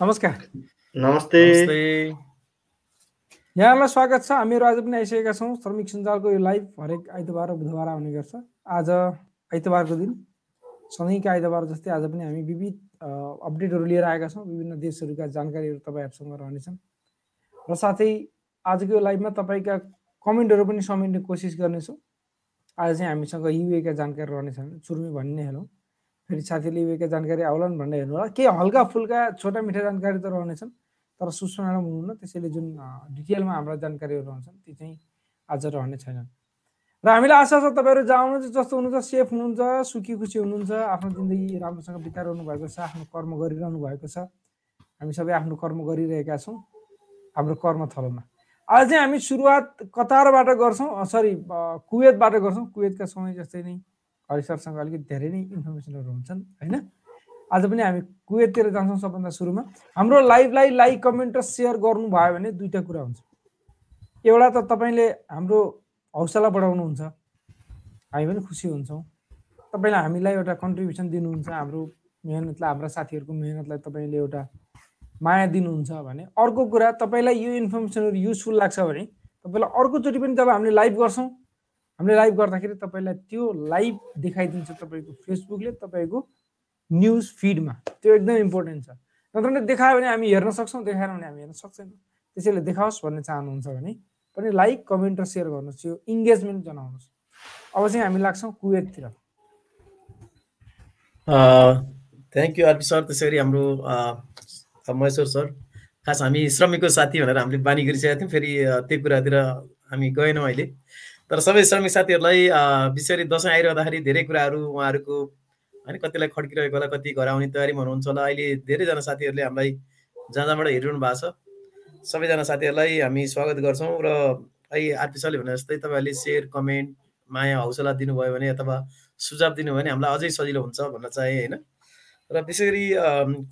नमस्कार नमस्ते यहाँलाई स्वागत छ हामीहरू आज पनि आइसकेका छौँ श्रमिक सञ्जालको यो लाइभ हरेक आइतबार र बुधबार आउने गर्छ आज आइतबारको दिन सधैँका आइतबार जस्तै आज पनि हामी विविध अपडेटहरू लिएर आएका छौँ विभिन्न देशहरूका जानकारीहरू तपाईँहरूसँग रहनेछन् र साथै आजको यो लाइभमा तपाईँका कमेन्टहरू पनि समेट्ने कोसिस गर्नेछौँ आज चाहिँ हामीसँग युएका जानकारी रहनेछन् सुरुमै भन्ने हेरौँ फेरि साथीले युएका जानकारी आउलान् भन्ने हेर्नु होला। केही हल्का फुल्का छोटा मिठा जानकारी त रहनेछन् तर म्याडम हुनुहुन्न त्यसैले जुन डिटेलमा हाम्रा जानकारीहरू रहन्छन् ती चाहिँ आज रहने छैनन्। र हामीलाई आशा छ तपाईँहरू जहाँ हुनुहुन्छ जस्तो हुनुहुन्छ सेफ हुनुहुन्छ सुखी खुसी हुनुहुन्छ आफ्नो जिन्दगी राम्रोसँग बिताइरहनु भएको छ आफ्नो कर्म गरिरहनु भएको छ। हामी सबै आफ्नो कर्म गरिरहेका छौँ हाम्रो कर्म थलोमा आज चाहिँ हामी सुरुवात कतारबाट गर्छौँ सरी कुवेतबाट गर्छौँ। कुवेतका समय जस्तै नै हरिसरसँग अलिकति धेरै नै इन्फर्मेसनहरू हुन्छन् होइन? आज पनि हामी कुवेततिर जान्छौँ सबभन्दा सुरुमा। हाम्रो लाइभलाई लाइक कमेन्ट र सेयर गर्नुभयो भने दुईवटा कुरा हुन्छ। एउटा त तपाईँले हाम्रो हौसला बढाउनुहुन्छ हामी पनि खुसी हुन्छौँ। तपाईँले हामीलाई एउटा कन्ट्रिब्युसन दिनुहुन्छ हाम्रो मेहनतलाई हाम्रा साथीहरूको मेहनतलाई तपाईँले एउटा माया दिनुहुन्छ भने अर्को कुरा तपाईँलाई यो इन्फर्मेसनहरू युजफुल लाग्छ भने तपाईँलाई अर्कोचोटि पनि जब हामीले लाइभ गर्छौँ हामीले लाइभ गर्दाखेरि तपाईँलाई त्यो लाइभ देखाइदिन्छ तपाईँको फेसबुकले तपाईँको न्युज फिडमा त्यो एकदम इम्पोर्टेन्ट छ। नत्र देखायो भने हामी हेर्न सक्छौँ देखाएन भने हामी हेर्न सक्दैनौँ। त्यसैले देखाओस् भन्ने चाहनुहुन्छ भने पनि लाइक कमेन्ट र सेयर गर्नुहोस्। यो इङ्गेजमेन्ट जनाउनुहोस्। अब चाहिँ हामी लाग्छौँ कुवेततिर। Thank you RP sir. त्यसै गरी हाम्रो महेश्वर सर। खास हामी श्रमिकको साथी भनेर हामीले बानी गरिसकेका थियौँ। फेरि त्यो कुरातिर हामी गएनौँ अहिले। तर सबै श्रमिक साथीहरूलाई विशेष दसैँ आइरहँदाखेरि धेरै कुराहरू उहाँहरूको होइन कतिलाई खड्किरहेको होला कति घर आउने तयारीमा हुनुहुन्छ होला। अहिले धेरैजना साथीहरूले हामीलाई जहाँ जहाँबाट हेरिरहनु भएको छ। सबैजना साथीहरूलाई हामी स्वागत गर्छौँ र अहिले आरपी सरले भने जस्तै तपाईँहरूले सेयर कमेन्ट माया हौसला दिनुभयो भने अथवा सुझाव दिनुभयो भने हामीलाई अझै सजिलो हुन्छ भन्न चाहे होइन। र विशेष गरी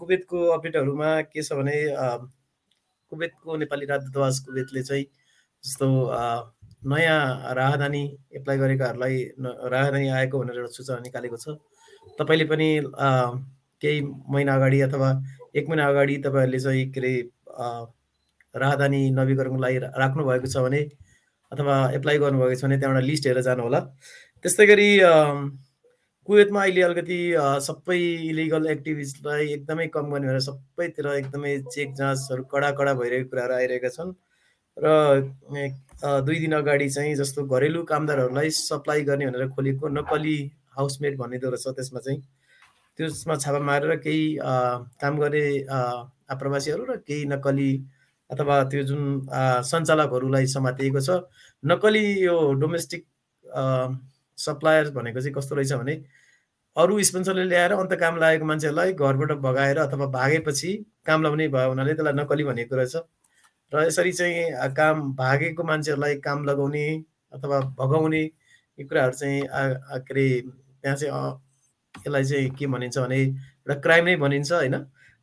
कुवेतको अपडेटहरूमा के छ भने कुवेतको नेपाली राजदूतावास कुवेतले चाहिँ जस्तो नयाँ राहदानी एप्लाई गरेकाहरूलाई राहदानी आएको भनेर एउटा सूचना निकालेको छ। तपाईँले पनि केही महिना अगाडि अथवा एक महिना अगाडि तपाईँहरूले चाहिँ के अरे राहदानी नवीकरणको लागि राख्नु भएको छ भने अथवा एप्लाई गर्नुभएको छ भने त्यहाँबाट लिस्ट हेरेर जानु होला त्यस्तै गरी कुवेतमा अहिले अलिकति सबै इलिगल एक्टिभिस्टलाई एकदमै कम गर्ने भनेर सबैतिर एकदमै चेक जाँचहरू कडा कडा भइरहेको कुराहरू आइरहेका छन्। र दुई दिन अगाडि चाहिँ जस्तो घरेलु कामदारहरूलाई सप्लाई गर्ने भनेर खोलेको नक्कली हाउसमेट भनिँदो रहेछ त्यसमा चाहिँ। त्यसमा छापा मारेर केही काम गर्ने आप्रवासीहरू र केही नक्कली अथवा त्यो जुन सञ्चालकहरूलाई समातिएको छ। नक्कली यो डोमेस्टिक सप्लायर भनेको चाहिँ कस्तो रहेछ भने अरू स्पोन्सरले ल्याएर अन्त काम लागेको मान्छेहरूलाई घरबाट भगाएर अथवा भागेपछि काम लगाउने भयो हुनाले त्यसलाई नक्कली भनेको रहेछ। र यसरी चाहिँ काम भागेको मान्छेहरूलाई काम लगाउने अथवा भगाउने यी कुराहरू चाहिँ के अरे त्यहाँ चाहिँ यसलाई चाहिँ के भनिन्छ भने एउटा क्राइम नै भनिन्छ होइन?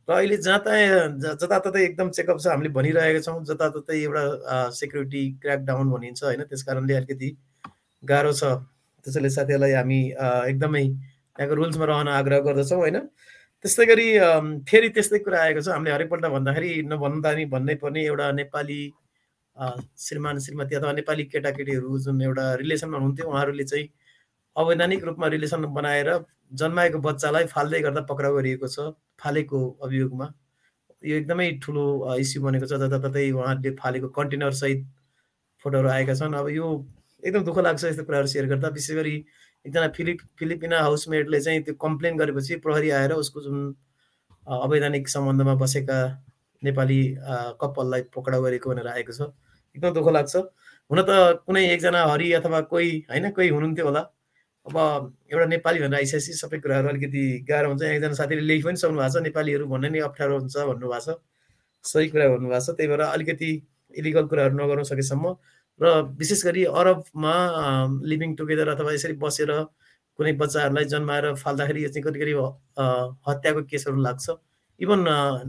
र अहिले जहाँ तहाँ जताततै एकदम चेकअप छ हामीले भनिरहेका छौँ जताततै एउटा सेक्युरिटी क्र्याकडाउन भनिन्छ होइन? त्यस कारणले अलिकति गाह्रो छ। त्यसैले साथीहरूलाई हामी एकदमै त्यहाँको रुल्समा रहन आग्रह गर्दछौँ होइन? त्यस्तै गरी फेरि त्यस्तै कुरा आएको छ। हामीले हरेकपल्ट भन्दाखेरि नभन्दा नि भन्नै पर्ने एउटा नेपाली श्रीमान श्रीमती अथवा नेपाली केटाकेटीहरू जुन एउटा रिलेसनमा हुनुहुन्थ्यो उहाँहरूले चाहिँ अवैधानिक रूपमा रिलेसन बनाएर जन्माएको बच्चालाई फाल्दै गर्दा पक्राउ गरिएको छ फालेको अभियोगमा। यो एकदमै ठुलो इस्यु बनेको छ जताततै उहाँहरूले फालेको कन्टेनर सहित फोटोहरू आएका छन्। अब यो एकदम दुःख लाग्छ यस्तो कुराहरू सेयर गर्दा। विशेष गरी एकजना फिलिप फिलिपिना हाउसमेटले चाहिँ त्यो कम्प्लेन गरेपछि प्रहरी आएर उसको जुन अवैधानिक सम्बन्धमा बसेका नेपाली कपाललाई पक्राउ गरेको भनेर आएको छ। एकदम दुःख लाग्छ। हुन त कुनै एकजना हरि अथवा कोही होइन कोही हुनुहुन्थ्यो होला। अब एउटा नेपाली भनेर आइसकेपछि सबै कुराहरू अलिकति गाह्रो हुन्छ। एकजना साथीले लेखि पनि सक्नु भएको छ। नेपालीहरू भन्ने नै अप्ठ्यारो हुन्छ भन्नुभएको छ। सही कुरा भन्नुभएको छ। त्यही भएर अलिकति इलिगल कुराहरू नगर्नु सकेसम्म र विशेष गरी अरबमा लिभिङ टुगेदर अथवा यसरी बसेर कुनै बच्चाहरूलाई जन्माएर फाल्दाखेरि यो चाहिँ कति हत्याको केसहरू लाग्छ। इभन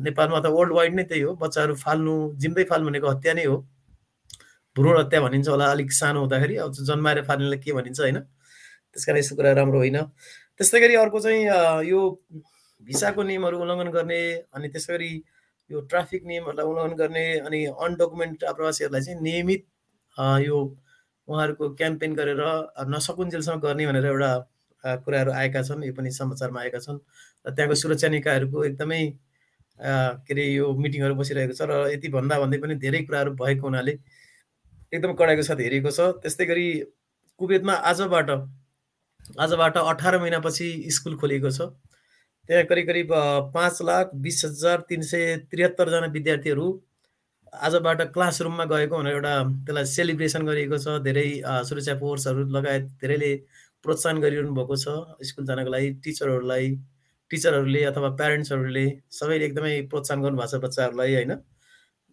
नेपालमा त वर्ल्ड वाइड नै त्यही हो। बच्चाहरू फाल्नु जिम्दै फाल्नु भनेको हत्या नै हो। भ्रूण हत्या भनिन्छ होला अलिक सानो हुँदाखेरि। अब जन्माएर फाल्नेलाई के भनिन्छ होइन? त्यस कारण यस्तो कुरा राम्रो होइन। त्यस्तै गरी अर्को चाहिँ यो भिसाको नियमहरू उल्लङ्घन गर्ने अनि त्यसै गरी यो ट्राफिक नियमहरूलाई उल्लङ्घन गर्ने अनि अनडकुमेन्टेड आप्रवासीहरूलाई चाहिँ नियमित यो उहाँहरूको क्याम्पेन गरेर नसकुन्जेलसम्म गर्ने भनेर एउटा कुराहरू आएका छन् यो पनि समाचारमा आएका छन्। र त्यहाँको सुरक्षा निकायहरूको एकदमै के अरे यो मिटिङहरू बसिरहेको छ र यति भन्दा भन्दै पनि धेरै कुराहरू भएको हुनाले एकदम कडाइको साथ हेरिएको छ। त्यस्तै गरी कुवेतमा आजबाट आजबाट अठार महिनापछि स्कुल खोलिएको छ। त्यहाँ करिब करिब पाँच लाख बिस हजार तिन सय त्रिहत्तरजना विद्यार्थीहरू आजबाट क्लासरुममा गएको भनेर एउटा त्यसलाई सेलिब्रेसन गरिएको छ धेरै सुरक्षा फोर्सहरू लगायत धेरैले प्रोत्साहन गरिरहनु भएको छ। स्कुल जानको लागि टिचरहरूलाई टिचरहरूले अथवा प्यारेन्ट्सहरूले सबैले एकदमै प्रोत्साहन गर्नुभएको छ बच्चाहरूलाई होइन?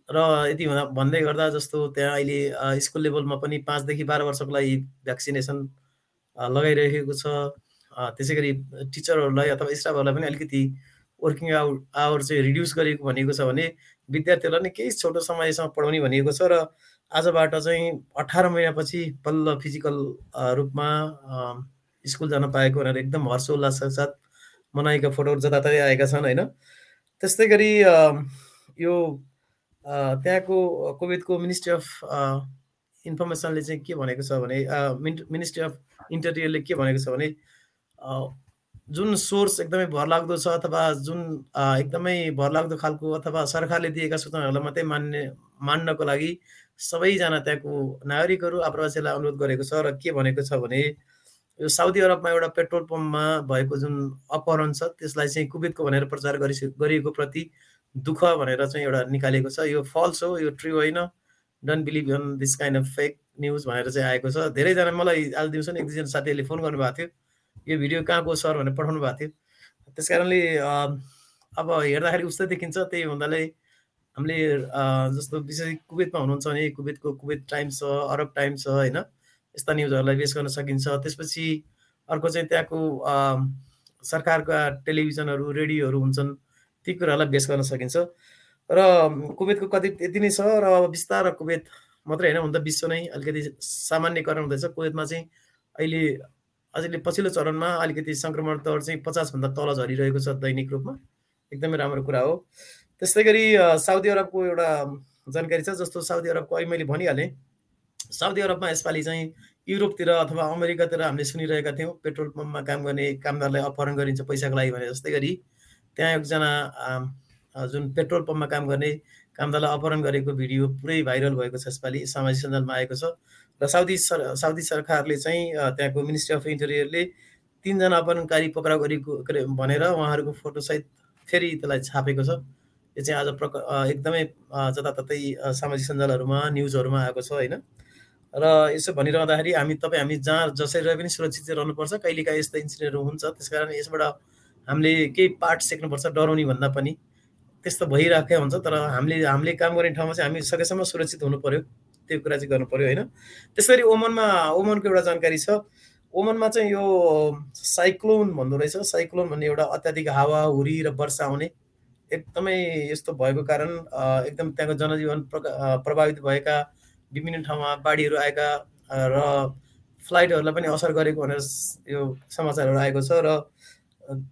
र यति भन्दै गर्दा जस्तो त्यहाँ अहिले स्कुल लेभलमा पनि पाँचदेखि बाह्र वर्षको लागि भ्याक्सिनेसन लगाइरहेको छ। त्यसै गरी टिचरहरूलाई अथवा स्टाफहरूलाई पनि अलिकति वर्किङ आवर आवर चाहिँ रिड्युस गरेको भनेको छ भने विद्यार्थीहरूलाई नै केही छोटो समयसम्म पढाउने भनिएको छ र आजबाट चाहिँ अठार महिनापछि बल्ल फिजिकल रूपमा स्कुल जान पाएको भनेर एकदम हर्षोल्लासका साथ मनाएका फोटोहरू जताततै आएका छन् होइन? त्यस्तै गरी यो त्यहाँको कोभिडको मिनिस्ट्री अफ इन्फर्मेसनले चाहिँ के भनेको छ भने मिनिस्ट्री अफ इन्टेरियरले के भनेको छ भने जुन सोर्स एकदमै भरलाग्दो छ अथवा जुन एकदमै भरलाग्दो खालको अथवा सरकारले दिएका सूचनाहरूलाई मात्रै मान्ने मान्नको लागि सबैजना त्यहाँको नागरिकहरू आप्रवासीलाई अनुरोध गरेको छ र के भनेको छ भने यो साउदी अरबमा एउटा पेट्रोल पम्पमा भएको जुन अपहरण छ त्यसलाई चाहिँ कुवेतको भनेर प्रचार गरि गरिएको प्रति दुःख भनेर चाहिँ एउटा निकालेको छ। यो फल्स हो यो ट्रु होइन। Don't believe on this kind of fake news भनेर चाहिँ आएको छ। धेरैजना मलाई आज दिउँसो एक दुईजना साथीहरूले फोन गर्नुभएको थियो। यो भिडियो कहाँको सर भनेर पठाउनु भएको थियो। त्यस कारणले अब हेर्दाखेरि उस्तै देखिन्छ त्यही हुँदाले हामीले जस्तो विशेष कुवेतमा हुनुहुन्छ भने कुवेतको कुवेत टाइम्स छ अरब टाइम्स छ होइन? यस्ता न्युजहरूलाई बेस गर्न सकिन्छ। त्यसपछि अर्को चाहिँ त्यहाँको सरकारका टेलिभिजनहरू रेडियोहरू हुन्छन् ती कुराहरूलाई बेस गर्न सकिन्छ। र कुवेतको कति यति नै छ र बिस्तार कुवेत मात्रै होइन हुन त विश्व नै अलिकति सामान्यकरण हुँदैछ। कुवेतमा चाहिँ अहिले अझै पछिल्लो चरणमा अलिकति सङ्क्रमण दर चाहिँ पचासभन्दा तल झरिरहेको छ दैनिक रूपमा। एकदमै राम्रो कुरा हो। त्यस्तै गरी साउदी अरबको एउटा जानकारी छ जस्तो साउदी अरबको अहिले मैले भनिहालेँ। साउदी अरबमा यसपालि चाहिँ युरोपतिर अथवा अमेरिकातिर हामीले सुनिरहेका थियौँ पेट्रोल पम्पमा काम गर्ने कामदारलाई अपहरण गरिन्छ पैसाको लागि भने जस्तै गरी त्यहाँ एकजना जुन पेट्रोल पम्पमा काम गर्ने कामदारलाई अपहरण गरेको भिडियो पुरै भाइरल भएको छ यसपालि। सामाजिक सञ्जालमा आएको छ। र साउदी सर साउदी सरकारले चाहिँ त्यहाँको मिनिस्ट्री अफ इन्टेरियरले तिनजना अपहरणकारी पक्राउ गरेको भनेर उहाँहरूको फोटोसहित फेरि त्यसलाई छापेको छ। यो चाहिँ आज प्रक एकदमै जताततै सामाजिक सञ्जालहरूमा न्युजहरूमा आएको छ होइन। र यसो भनिरहँदाखेरि हामी तपाईँ हामी जहाँ जसरी रहे पनि सुरक्षित चाहिँ रहनुपर्छ। कहिलेकाहीँ यस्तो इन्सिडेन्टहरू हुन्छ त्यस कारण यसबाट हामीले केही पार्ट सिक्नुपर्छ डराउने भन्दा पनि। त्यस्तो भइरहेकै हुन्छ तर हामीले हामीले काम गर्ने ठाउँमा चाहिँ हामी सकेसम्म सुरक्षित हुनु पऱ्यो त्यो कुरा चाहिँ गर्नु पऱ्यो होइन। त्यसरी ओमनमा ओमनको एउटा जानकारी छ। ओमनमा चाहिँ यो साइक्लोन भन्दो रहेछ। साइक्लोन भन्ने एउटा अत्याधिक हावा हुरी र वर्षा आउने एकदमै यस्तो भएको कारण एकदम त्यहाँको जनजीवन प्रभावित भएका विभिन्न ठाउँमा बाढीहरू आएका र फ्लाइटहरूलाई पनि असर गरेको भनेर यो समाचारहरू आएको छ र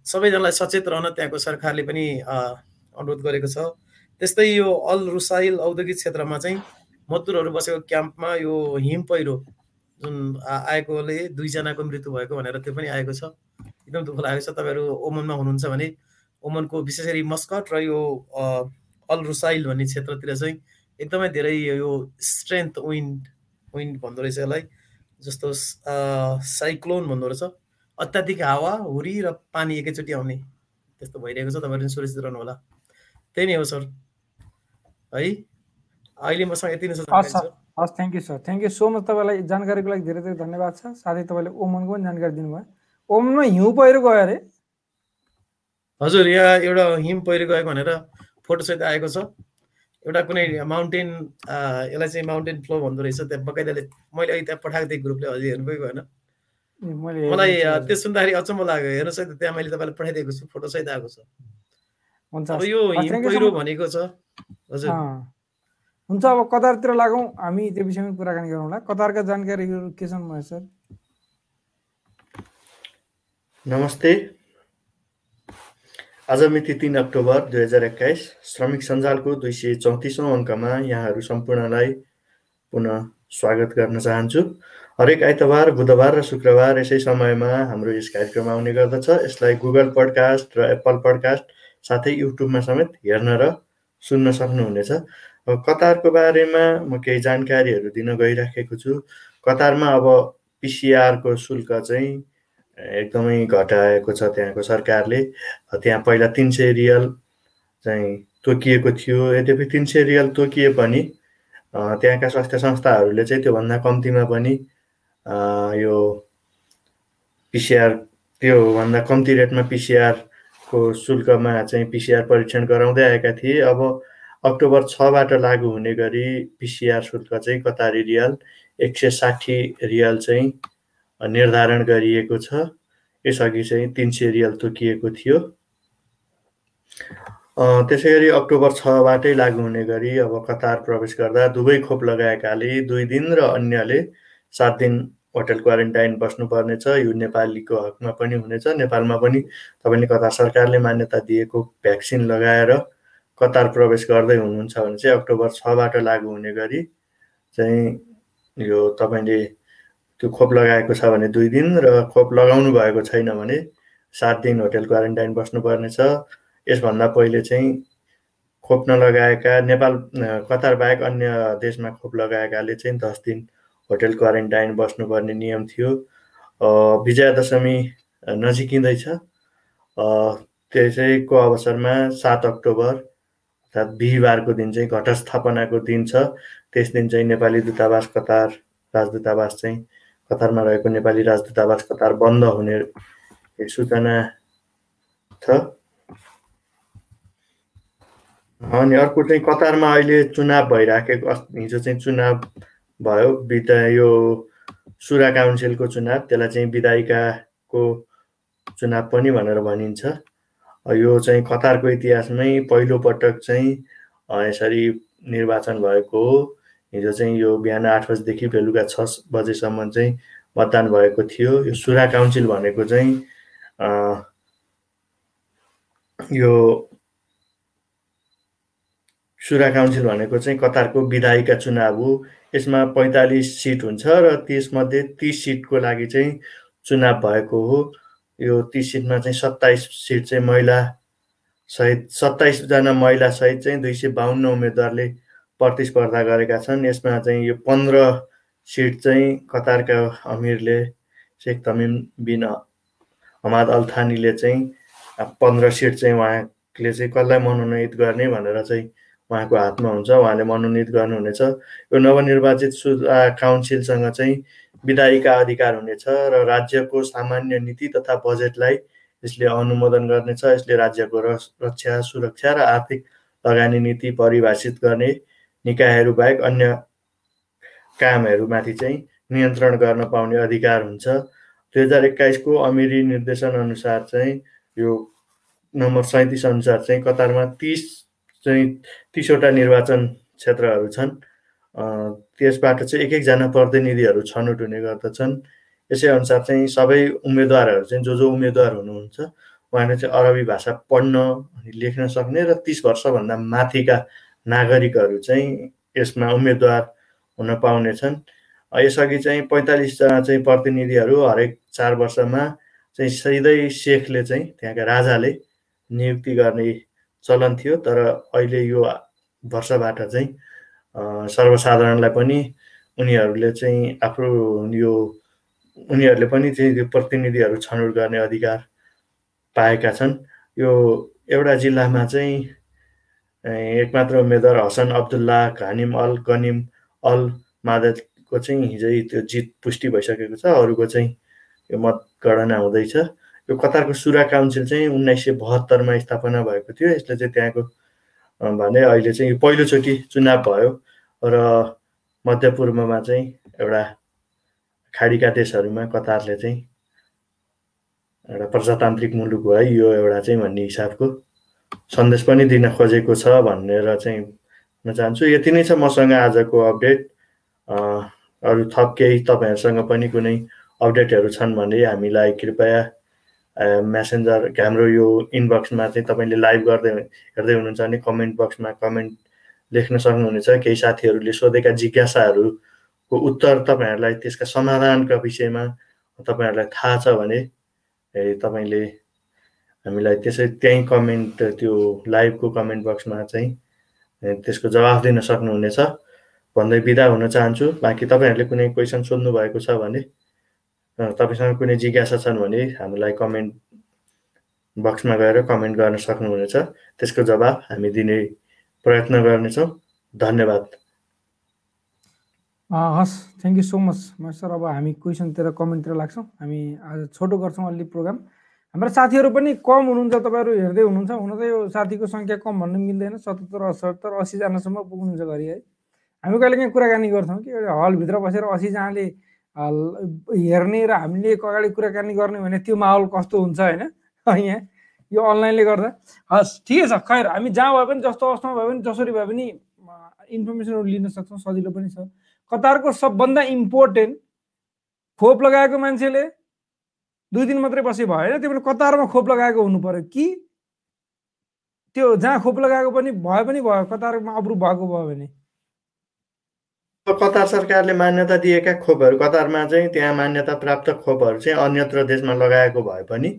सबैजनालाई सचेत रहन त्यहाँको सरकारले पनि अनुरोध गरेको छ। त्यस्तै यो अल रुसाइल औद्योगिक क्षेत्रमा चाहिँ मजदुरहरू बसेको क्याम्पमा यो हिम पहिरो जुन आएकोले दुईजनाको मृत्यु भएको भनेर त्यो पनि आएको छ। एकदम दुःख लागेको छ। तपाईँहरू ओमनमा हुनुहुन्छ भने ओमनको विशेष गरी मस्कट र यो अल रुसाइल भन्ने क्षेत्रतिर चाहिँ एकदमै धेरै यो स्ट्रेन्थ विन्ड विन्ड भन्दो रहेछ यसलाई। जस्तो साइक्लोन भन्दो रहेछ। अत्याधिक हावा हुरी र पानी एकैचोटि आउने त्यस्तो भइरहेको छ। तपाईँहरू सुरक्षित रहनु होला त्यही नै हो सर। है? अहिले मसँग यति नै छ हस् thank you sir. Thank you so much तपाईँलाई जानकारीको लागि धेरै धेरै धन्यवाद छ साथै तपाईँले ओमनको पनि जानकारी दिनुभयो। ओमनमा हिउँ पहिरो गयो अरे। हजुर यहाँ एउटा हिम पहिरो गएको भनेर फोटोसहित आएको छ। एउटा कुनै माउन्टेन यसलाई चाहिँ माउन्टेन फ्लो भन्दो रहेछ। त्यहाँ बकाइदाले मैले अहिले त्यहाँ पठाएको थिएँ ग्रुपले हजुर हेर्नुभयो भएन मलाई त्यो सुन्दाखेरि अचम्म लाग्यो। हेर्नुहोस् है त्यहाँ मैले तपाईँलाई पठाइदिएको छु फोटो सहित आएको छ। अब यो हिम पहिरो भनेको छ हजुर। हुन्छ अब कतारतिर लागौँ। हामी त्यो विषयमा कुराकानी गरौँला कतारका जानकारीहरू के छन् म सर? नमस्ते। आज मिति तिन अक्टोबर दुई हजार एक्काइस श्रमिक सञ्जालको दुई सय चौतिसौँ अङ्कमा यहाँहरू सम्पूर्णलाई पुनः स्वागत गर्न चाहन्छु। हरेक आइतबार बुधबार र शुक्रबार यसै समयमा हाम्रो यस कार्यक्रम आउने गर्दछ। यसलाई गुगल पडकास्ट र एप्पल पडकास्ट साथै युट्युबमा समेत हेर्न र सुन्न सक्नुहुनेछ। कतारको बारेमा म केही जानकारीहरू दिन गइराखेको छु। कतारमा अब पिसिआरको शुल्क चाहिँ एकदमै घटाएको छ त्यहाँको सरकारले। त्यहाँ पहिला तिन सय रियल चाहिँ तोकिएको थियो। यद्यपि तिन सय रियल तोकिए पनि त्यहाँका स्वास्थ्य संस्थाहरूले चाहिँ त्योभन्दा कम्तीमा पनि यो पिसिआर त्योभन्दा कम्ती रेटमा पिसिआरको शुल्कमा चाहिँ पिसिआर परीक्षण गराउँदै आएका थिए। अब अक्टोबर छबाट लागू हुने गरी पिसिआर शुल्क चाहिँ कतारी रियल एक सय साठी रियल चाहिँ निर्धारण गरिएको छ। यसअघि चाहिँ तिन सय रियल तोकिएको थियो। त्यसै गरी अक्टोबर छबाटै लागु हुने गरी अब कतार प्रवेश गर्दा दुवै खोप लगाएकाले दुई दिन र अन्यले सात दिन होटल क्वारेन्टाइन बस्नुपर्नेछ। यो नेपालीको हकमा पनि हुनेछ। नेपालमा पनि तपाईँले कतार सरकारले मान्यता दिएको भ्याक्सिन लगाएर कतार प्रवेश गर्दै हुनुहुन्छ भने चाहिँ अक्टोबर छबाट लागु हुने गरी चाहिँ यो तपाईँले त्यो खोप लगाएको छ भने दुई दिन र खोप लगाउनु भएको छैन भने सात दिन होटेल क्वारेन्टाइन बस्नुपर्नेछ। यसभन्दा पहिले चाहिँ खोप नलगाएका नेपाल कतार बाहेक अन्य देशमा खोप लगाएकाले चाहिँ दस दिन होटेल क्वारेन्टाइन बस्नुपर्ने नियम थियो। विजया दशमी नजिकिँदैछ। त्यसैको अवसरमा सात अक्टोबर अर्थात् बिहिबारको दिन चाहिँ घटस्थापनाको दिन छ। त्यस दिन चाहिँ नेपाली दूतावास कतार राजदूतावास चाहिँ कतारमा रहेको नेपाली राजदूतावास कतार बन्द हुने सूचना छ। अनि अर्को चाहिँ कतारमा अहिले चुनाव भइराखेको हिजो चाहिँ चुनाव भयो। विदा यो सुरा काउन्सिलको चुनाव त्यसलाई चाहिँ विधायिकाको चुनाव पनि भनेर भनिन्छ। यो चाहिँ कतारको इतिहासमै पहिलोपटक चाहिँ यसरी निर्वाचन भएको हो। हिजो चाहिँ यो बिहान आठ बजीदेखि बेलुका छ बजेसम्म चाहिँ मतदान भएको थियो। यो सुरा काउन्सिल भनेको चाहिँ यो सुरा काउन्सिल भनेको चाहिँ कतारको विधायिका चुनाव हो। यसमा पैँतालिस सिट हुन्छ र त्यसमध्ये तिस सिटको लागि चाहिँ चुनाव भएको हो। यो तिस सिटमा चाहिँ सत्ताइस सिट चाहिँ महिला सहित सत्ताइसजना महिला सहित चाहिँ दुई सय बाहन्न उम्मेदवारले प्रतिस्पर्धा गरेका छन्। यसमा चाहिँ यो पन्ध्र सिट चाहिँ कतारका अमिरले शेख तमिम बिन हमाद अल्थानीले चाहिँ पन्ध्र सिट चाहिँ उहाँले चाहिँ कसलाई मनोनित गर्ने भनेर चाहिँ उहाँको हातमा हुन्छ। उहाँले मनोनित गर्नुहुनेछ। यो नवनिर्वाचित सु काउन्सिलसँग चाहिँ विधायिका अधिकार हुनेछ र राज्यको सामान्य नीति तथा बजेटलाई यसले अनुमोदन गर्नेछ यसले राज्यको रक्षा सुरक्षा र आर्थिक लगानी नीति परिभाषित गर्ने निकायहरू बाहेक अन्य कामहरूमाथि चाहिँ नियन्त्रण गर्न पाउने अधिकार हुन्छ। दुई हजार एक्काइसको अमिरी निर्देशन अनुसार चाहिँ यो नम्बर सैँतिस अनुसार चाहिँ कतारमा तिस चाहिँ तिसवटा निर्वाचन क्षेत्रहरू छन्। त्यसबाट चाहिँ एक एकजना प्रतिनिधिहरू छनौट हुने गर्दछन्। यसै अनुसार चाहिँ सबै उम्मेदवारहरू चाहिँ जो जो उम्मेदवार हुनुहुन्छ उहाँले चाहिँ अरबी भाषा पढ्न अनि लेख्न सक्ने र तिस वर्षभन्दा माथिका नागरिकहरू चाहिँ यसमा उम्मेदवार हुन पाउनेछन्। यसअघि चाहिँ पैँतालिसजना चाहिँ प्रतिनिधिहरू हरेक चार वर्षमा चाहिँ सिधै सेखले चाहिँ त्यहाँका राजाले नियुक्ति गर्ने चलन थियो। तर अहिले यो वर्षबाट चाहिँ सर्वसाधारणलाई पनि उनीहरूले चाहिँ आफ्नो यो उनीहरूले पनि चाहिँ त्यो प्रतिनिधिहरू छनौट गर्ने अधिकार पाएका छन्। यो एउटा जिल्लामा चाहिँ एकमात्र उम्मेद्वार Hasan Abdullah Ghanim Al Ghanim Al मादतको चाहिँ हिजै त्यो जित पुष्टि भइसकेको छ। अरूको चाहिँ यो मतगणना हुँदैछ। यो कतारको सुरा काउन्सिल चाहिँ उन्नाइस सय बहत्तरमा स्थापना भएको थियो। यसले चाहिँ त्यहाँको भने अहिले चाहिँ पहिलोचोटि चुनाव भयो र मध्यपूर्वमा चाहिँ एउटा खाडीका देशहरूमा कतारले चाहिँ एउटा प्रजातान्त्रिक मुलुक है यो एउटा चाहिँ भन्ने हिसाबको सन्देश पनि दिन खोजेको छ भनेर चाहिँ भन्न चाहन्छु। यति नै छ मसँग आजको अपडेट। अरू थप केही तपाईँहरूसँग पनि कुनै अपडेटहरू छन् भने हामीलाई कृपया मेसेन्जर हाम्रो यो इनबक्समा चाहिँ तपाईँले लाइभ गर्दै हेर्दै हुनुहुन्छ भने कमेन्ट बक्समा कमेन्ट लेख्न सक्नुहुनेछ। केही साथीहरूले सोधेका जिज्ञासाहरूको उत्तर तपाईँहरूलाई त्यसका समाधानका विषयमा तपाईँहरूलाई थाहा छ भने तपाईँले हामीलाई त्यसै त्यहीँ कमेन्ट त्यो लाइभको कमेन्ट बक्समा चाहिँ त्यसको जवाफ दिन सक्नुहुनेछ। भन्दै बिदा हुन चाहन्छु। बाँकी तपाईँहरूले कुनै क्वेसन सोध्नु भएको छ भने तपाईँसँग कुनै जिज्ञासा छन् भने हामीलाई कमेन्ट बक्समा गएर कमेन्ट गर्न सक्नुहुनेछ। त्यसको जवाब हामी दिने प्रयत्न गर्नेछौँ। धन्यवाद। हस् thank you so much sir अब हामी क्वेसनतिर कमेन्टतिर लाग्छौँ। हामी आज छोटो गर्छौँ अलि प्रोग्राम। हाम्रा साथीहरू पनि कम हुनुहुन्छ तपाईँहरू हेर्दै हुनुहुन्छ। हुन त यो साथीको सङ्ख्या कम भन्नु मिल्दैन। सतहत्तर अठहत्तर असीजनासम्म पुग्नुहुन्छ घरि है। हामी कहिले काहीँ कुराकानी गर्छौँ कि एउटा हलभित्र बसेर असीजनाले हेर्ने र हामीले एक अगाडि कुराकानी गर्ने भने त्यो माहौल कस्तो हुन्छ होइन? यहाँ यो अनलाइनले गर्दा। हस् ठिकै छ खैर हामी जहाँ भए पनि जस्तो अवस्थामा भए पनि जसरी भए पनि इन्फर्मेसनहरू लिन सक्छौँ सजिलो पनि छ। कतारको सबभन्दा इम्पोर्टेन्ट खोप लगाएको मान्छेले दुई दिन मात्रै बसे भयो होइन? त्यो पनि कतारमा खोप लगाएको हुनु पर्यो? कि त्यो जहाँ खोप लगाएको पनि भयो पनि भयो कतारमा अप्रुभ भएको भयो भने? कतार सरकारले मान्यता दिएका खोपहरू कतारमा चाहिँ त्यहाँ मान्यता प्राप्त खोपहरू चाहिँ अन्यत्र देशमा लगाएको भए पनि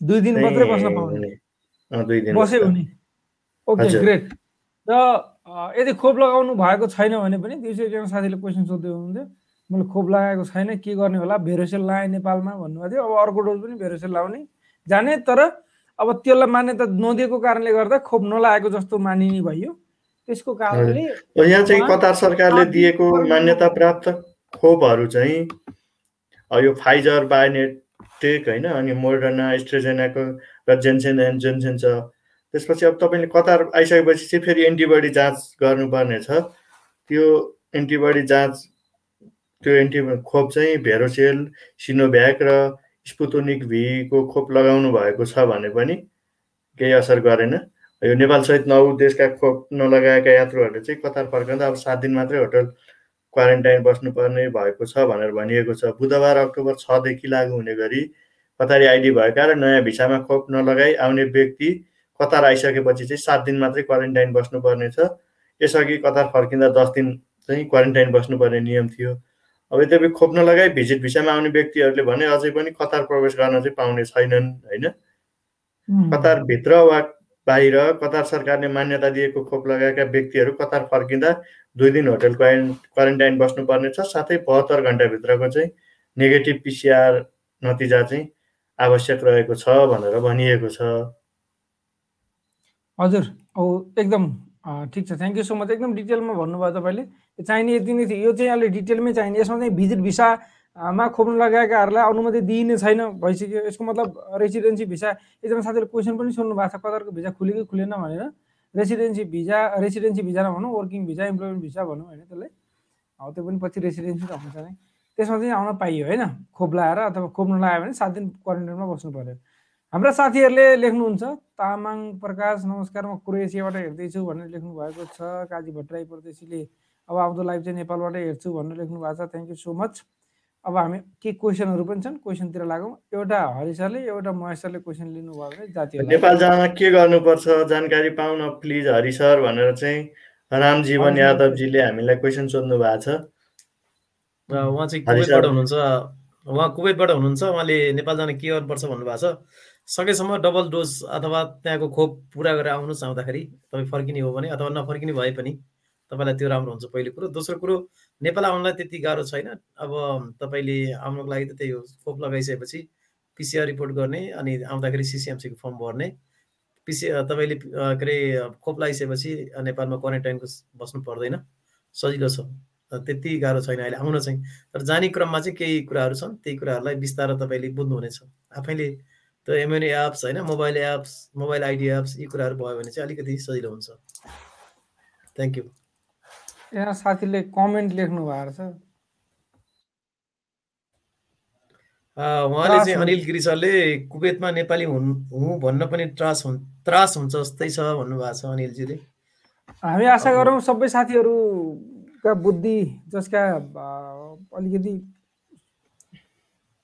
दुई दिन मात्रै बस्न पाउने। दुई दिन बस्यो भने। Okay great. र यदि खोप लगाउनु भएको छैन भने पनि दिउँसो एकजना साथीले क्वेसन सोध्दै हुनुहुन्थ्यो मैले खोप लगाएको छैन के गर्ने होला? भेरोसेल लगाएँ नेपालमा? भन्नुभएको थियो। अब अर्को डोज पनि भेरोसेल लाउने जाने तर अब त्यसलाई मान्यता नदिएको कारणले गर्दा खोप नलागेको जस्तो मानिने भयो त्यसको कारणले यहाँ चाहिँ कतार सरकारले दिएको मान्यता प्राप्त खोपहरू चाहिँ यो फाइजर बायोनेटेक होइन अनि मोडर्ना एस्ट्रेजेनाको र जेन्सेन एन्ड जेन्सेन छ। त्यसपछि अब तपाईँले कतार आइसकेपछि चाहिँ फेरि एन्टिबडी जाँच गर्नुपर्ने छ त्यो एन्टिबडी जाँच त्यो एन्टि खोप चाहिँ भेरोसेल सिनोभ्याक र स्पुतोनिक भीको खोप लगाउनु भएको छ भने पनि केही असर गरेन। यो नेपालसहित नौ देशका खोप नलगाएका यात्रुहरूले चाहिँ कतार फर्कँदा अब सात दिन मात्रै होटल क्वारेन्टाइन बस्नुपर्ने भएको छ भनेर भनिएको छ। बुधबार अक्टोबर छदेखि लागू हुने गरी कतारी आइडी भएका र नयाँ भिसामा खोप नलगाई आउने व्यक्ति कतार आइसकेपछि चाहिँ सात दिन मात्रै क्वारेन्टाइन बस्नुपर्ने छ। यसअघि कतार फर्किँदा दस दिन चाहिँ क्वारेन्टाइन बस्नुपर्ने नियम थियो। अब यद्यपि खोप नलगाई भिजिट भिसामा आउने व्यक्तिहरूले भने अझै पनि कतार प्रवेश गर्न चाहिँ पाउने छैनन् होइन? कतारभित्र वा बाहिर कतार सरकारले मान्यता दिएको खोप लगाएका व्यक्तिहरू कतार फर्किँदा दुई दिन होटल क्वारेन्टाइन बस्नुपर्ने छ साथै बहत्तर घन्टाभित्रको चाहिँ नेगेटिभ पिसिआर नतिजा चाहिँ आवश्यक रहेको छ भनेर भनिएको छ। हजुर एकदम ठिक छ। थ्याङ्क यू सो मच एकदम डिटेलमा भन्नुभयो तपाईँले। चाहिने यति नै थियो। यो चाहिँ अहिले डिटेलमै चाहिने। यसमा चाहिँ भिजिट भिसा मा खोप्नु लगाएकाहरूलाई अनुमति दिइने छैन भइसक्यो। यसको मतलब रेसिडेन्सी भिसा एकजना साथीले क्वेसन पनि सोध्नु भएको छ कतारको भिजा खुल्यो कि खुलेन भनेर। रेसिडेन्सी भिजा रेसिडेन्सी भिजा नभनौँ वर्किङ भिजा इम्प्लोइमेन्ट भिसा भनौँ होइन त्यसलाई। हो त्यो पनि पछि रेसिडेन्सी त हुन्छ नै। त्यसमा चाहिँ आउन पाइयो होइन खोप लगाएर अथवा खोप नलायो भने सात दिन क्वारेन्टाइनमा बस्नु पऱ्यो हाम्रा साथीहरूले लेख्नुहुन्छ तामाङ प्रकाश नमस्कार म क्रोएसियाबाट हेर्दैछु भनेर लेख्नु भएको छ। काजी भट्टराई परदेशीले अब आउँदो लाइभ चाहिँ नेपालबाट हेर्छु भनेर लेख्नु भएको छ। थ्याङ्क यू सो मच अब हामी के क्वेसनहरू पनि छन् क्वेसनतिर लागौँ। एउटा हरि सरले एउटा महेश सरले क्वेसन लिनुभयो भने जातीय नेपाल जान के गर्नुपर्छ जानकारी पाउन प्लिज हरि सर भनेर चाहिँ रामजीवन यादवजीले हामीलाई क्वेसन सोध्नु भएको छ। उहाँ चाहिँ कुवेतबाट हुनुहुन्छ। उहाँ कुवेतबाट हुनुहुन्छ। उहाँले नेपाल जान के गर्नुपर्छ भन्नुभएको छ? सकेसम्म डबल डोज अथवा त्यहाँको खोप पुरा गरेर आउनुहोस् आउँदाखेरि। तपाईँ फर्किने हो भने अथवा नफर्किने भए पनि तपाईँलाई त्यो राम्रो हुन्छ। पहिलो कुरो। दोस्रो कुरो नेपाल आउनलाई त्यति गाह्रो छैन। अब तपाईँले आउनुको लागि त त्यही हो खोप लगाइसकेपछि पिसिआर रिपोर्ट गर्ने अनि आउँदाखेरि सिसिएमसीको फर्म भर्ने। पिसि तपाईँले के अरे खोप लगाइसकेपछि नेपालमा क्वारेन्टाइनको बस्नु पर्दैन। सजिलो छ। त्यति गाह्रो छैन अहिले आउन चाहिँ। तर जाने क्रममा चाहिँ केही कुराहरू छन् त्यही कुराहरूलाई बिस्तारै तपाईँले बुझ्नुहुनेछ। आफैले त्यो एमएनए एप्स होइन mobile apps mobile ID apps यी कुराहरू भयो भने चाहिँ अलिकति सजिलो हुन्छ। थ्याङ्क यू यहाँ साथीले कमेन्ट लेख्नु भएको छ। उहाँले चाहिँ अनिल गिरी सरले कुवेतमा नेपाली हुँ भन्न पनि त्रास हुन् त्रास हुन्छ जस्तै छ भन्नुभएको छ अनिलजीले। हामी आशा गरौँ सबै साथीहरूका बुद्धि जसका अलिकति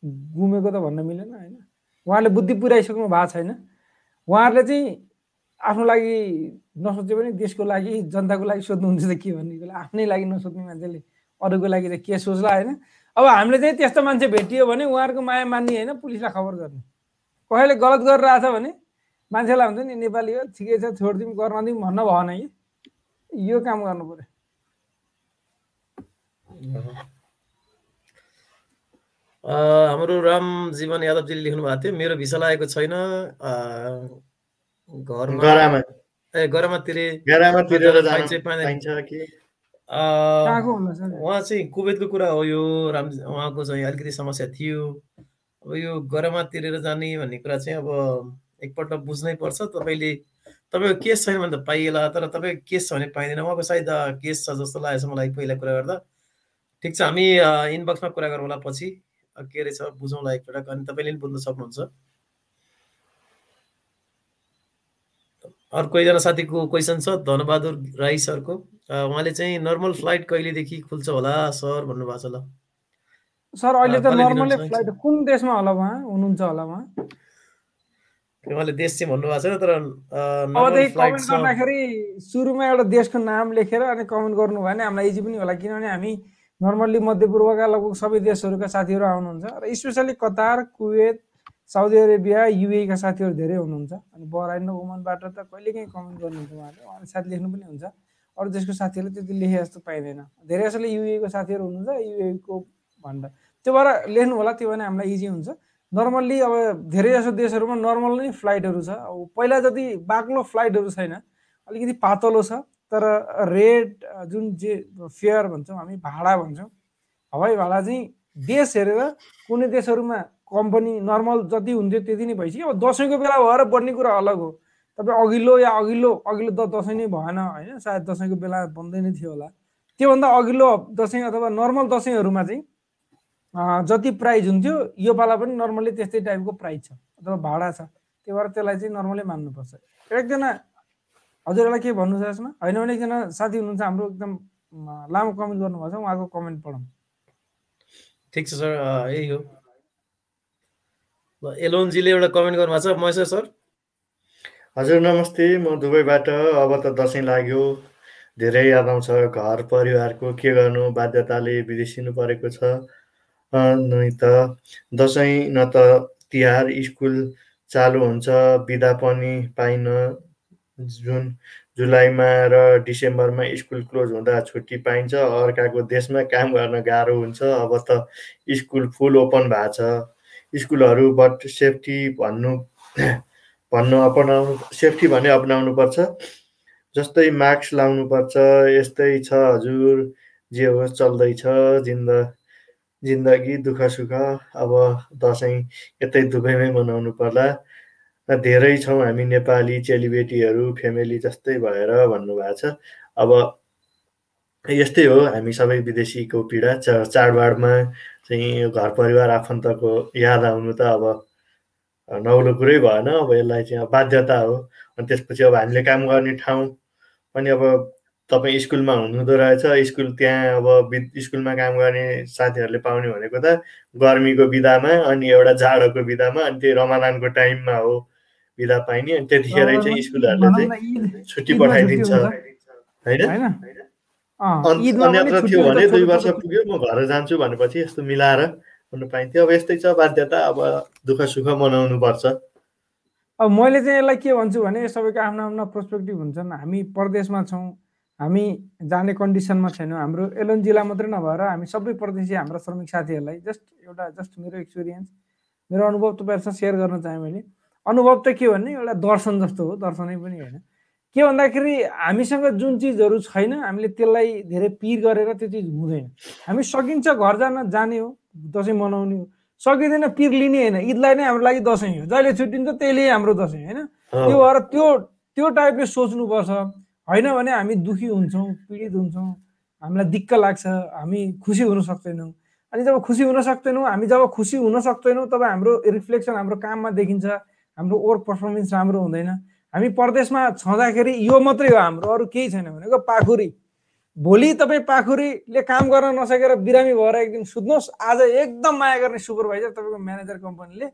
गुमेको त भन्न मिलेन होइन? उहाँले बुद्धि पुर्याइसक्नु भएको छैन। उहाँहरूले चाहिँ आफ्नो लागि नसोचे पनि देशको लागि जनताको लागि सोध्नुहुन्छ त के भन्ने कुरा? आफ्नै लागि नसोध्ने मान्छेले अरूको लागि चाहिँ के सोच्ला होइन? अब हामीले चाहिँ त्यस्तो मान्छे भेटियो भने उहाँहरूको माया मान्ने होइन? पुलिसलाई खबर गर्ने। कसैले गलत गरिरहेछ भने मान्छेलाई हुन्छ नि नेपाली हो ठिकै छ छोडिदिउँ गर्न दिउँ भन्न भएन कि। यो काम गर्नु पऱ्यो। हाम्रो राम जीवन यादवजीले लेख्नु भएको थियो मेरो भिसा लागेको छैन घरमा गरामा। ए गरामा तिरे। गरामा तिरेर जान पाइन्छ, पाइँदैन। पाइन्छ कि? अ, कहाँको होला सर उहाँ चाहिँ कुवेतको कुरा हो यो। राम उहाँको चाहिँ अलिकति समस्या थियो। अब यो गरामा तिरेर जाने भन्ने कुरा चाहिँ अब एकपल्ट बुझ्नै पर्छ। तपाईँले तपाईँको केस छैन भने त पाइएला तर तपाईँको केस छ भने पाइँदैन। उहाँको सायद केस छ जस्तो लागेको छ मलाई पहिला कुरा गर्दा। ठिक छ हामी इनबक्समा कुरा गरौँला पछि। के रहेछ बुझौँला एकपटक अनि तपाईँले पनि बुझ्न सक्नुहुन्छ। अर्को कोहीजना साथीको क्वेसन छ धनबहादुर राई सरको। उहाँले चाहिँ नर्मल फ्लाइट कहिलेदेखि खुल्छ होला सर भन्नुभएको छ ल। सर अहिले त नर्मलै फ्लाइट कुन देशमा होला उहाँ? हुनुहुन्छ होला उहाँ? उहाँले देश चाहिँ भन्नुभएको छैन तर कमेन्ट छ। गर्दाखेरि सुरुमा एउटा देशको नाम लेखेर अनि कमेन्ट गर्नु भयो भने हामीलाई इजी पनि होला किनभने हामी नर्मल्ली मध्यपूर्वका लगभग सबै देशहरूका साथीहरू आउनुहुन्छ। र specially Qatar Kuwait Saudi Arabia युएका साथीहरू धेरै हुनुहुन्छ। अनि बहराइन ओमनबाट त कहिलेकाहीँ कमेन्ट गर्नुहुन्छ उहाँले। उहाँले सायद लेख्नु पनि हुन्छ। अरू देशको साथीहरूले त्यति लेखे जस्तो पाइँदैन। धेरै जसोले युएको साथीहरू हुनुहुन्छ युएको भनेर त्यो भएर लेख्नु होला त्यो भने हामीलाई इजी हुन्छ। नर्मल्ली अब धेरै जसो देशहरूमा नर्मल नै फ्लाइटहरू छ। अब पहिला जति बाक्लो फ्लाइटहरू छैन अलिकति पातलो छ। तर रेट जुन जे फेयर भन्छौँ हामी भाडा भन्छौँ। हवाई भाडा चाहिँ देश हेरेर कुनै देशहरूमा कम्पनी नर्मल जति हुन्थ्यो त्यति नै भइसक्यो। अब दसैँको बेला भएर बढ्ने कुरा अलग हो। तपाईँ अघिल्लो या अघिल्लो अघिल्लो द दसैँ नै भएन होइन सायद दसैँको बेला बन्दै नै थियो होला। त्योभन्दा अघिल्लो दसैँ अथवा नर्मल दसैँहरूमा चाहिँ जति प्राइज हुन्थ्यो यो पाला पनि नर्मली त्यस्तै टाइपको प्राइज छ अथवा भाडा छ। त्यही भएर त्यसलाई चाहिँ नर्मलै मान्नुपर्छ। एकजना हजुरहरूलाई के भन्नु छ यसमा? होइन भने एकजना साथी हुनुहुन्छ हाम्रो एकदम लामो कमेन्ट गर्नुभएको छ उहाँको कमेन्ट पढौँ। ठिक छ सर यही हो। एलोनजीले एउटा कमेन्ट गर्नुभएको छ। महेश्वर सर? हजुर नमस्ते। म दुबईबाट। अब त दसैँ लाग्यो। धेरै याद आउँछ। घर परिवारको के गर्नु? बाध्यताले विदेशिनु परेको छ। नै त। दसैँ न त तिहार स्कुल चालु हुन्छ। बिदा पनि पाइन। जुन जुलाईमा र डिसेम्बरमा स्कुल क्लोज हुँदा छुट्टी पाइन्छ। अर्काको देशमा काम गर्न गाह्रो हुन्छ। अब त स्कुल फुल ओपन भएको छ। स्कुलहरूबाट सेफ्टी भन्नु भन्नु अपनाउनु सेफ्टी भने अपनाउनु पर्छ जस्तै मास्क लाउनुपर्छ यस्तै छ हजुर जे होस् चल्दैछ जिन्द जिन्दगी दुःख सुख अब दसैँ यतै दुबईमै मनाउनु पर्ला धेरै छौँ हामी नेपाली चेलीबेटीहरू फ्यामिली जस्तै भएर भन्नुभएको छ। अब यस्तै हो। हामी सबै विदेशीको पीडा चा चाडबाडमा चाहिँ घर परिवार आफन्तको याद आउनु त अब नौलो कुरै भएन। अब यसलाई चाहिँ बाध्यता हो। अनि त्यसपछि अब हामीले काम गर्ने ठाउँ पनि अब तपाईँ स्कुलमा हुनुहुँदो रहेछ। स्कुल त्यहाँ अब स्कुलमा काम गर्ने साथीहरूले पाउने भनेको त गर्मीको बिदामा अनि एउटा जाडोको बिदामा अनि त्यही रमादानको टाइममा हो बिदा पाइने। अनि त्यतिखेरै चाहिँ स्कुलहरूले चाहिँ छुट्टी पठाइदिन्छ। होइन? अन्यत्र थियो भने दुई वर्ष पुग्यो म घर जान्छु भनेपछि यस्तो मिलाएर हुनु पाइन्थ्यो। अब यस्तै छ बाध्यता अब दुःख सुख मनाउनु पर्छ। अब मैले चाहिँ यसलाई के भन्छु भने सबैको आफ्नो आफ्नो पर्सपेक्टिभ हुन्छन्। हामी परदेशमा छौँ हामी जाने कन्डिसनमा छैनौँ। हाम्रो एलन जिल्ला मात्रै नभएर हामी सबै परदेशी हाम्रा श्रमिक साथीहरूलाई जस्ट एउटा जस्ट मेरो एक्सपिरियन्स मेरो अनुभव तपाईँहरूसँग सेयर गर्न चाहेँ मैले। अनुभव त के भन्ने एउटा दर्शन जस्तो हो दर्शनै पनि होइन। के भन्दाखेरि हामीसँग जुन चिजहरू छैन हामीले त्यसलाई धेरै पिर गरेर त्यो चिज हुँदैन। हामी सकिन्छ घर जान जाने हो दसैँ मनाउने हो। सकिँदैन पिर लिने होइन। ईदलाई नै हाम्रो लागि दसैँ हो। जहिले छुट्टिन्छ त्यहिले हाम्रो दसैँ होइन? त्यो भएर त्यो त्यो टाइपले सोच्नुपर्छ। होइन भने हामी दुखी हुन्छौँ पीडित हुन्छौँ। हामीलाई दिक्क लाग्छ। हामी खुसी हुन सक्दैनौँ। अनि जब खुसी हुन सक्दैनौँ हामी जब खुसी हुन सक्दैनौँ तब हाम्रो रिफ्लेक्सन हाम्रो काममा देखिन्छ। हाम्रो वर्क पर्फर्मेन्स राम्रो हुँदैन। हामी परदेशमा छँदाखेरि यो मात्रै हो हाम्रो अरू केही छैन भनेको पाखुरी। भोलि तपाईँ पाखुरीले काम गर्न नसकेर बिरामी भएर एक दिन सुत्नुहोस्। आज एकदम माया गर्ने सुपरभाइजर तपाईँको म्यानेजर कम्पनीले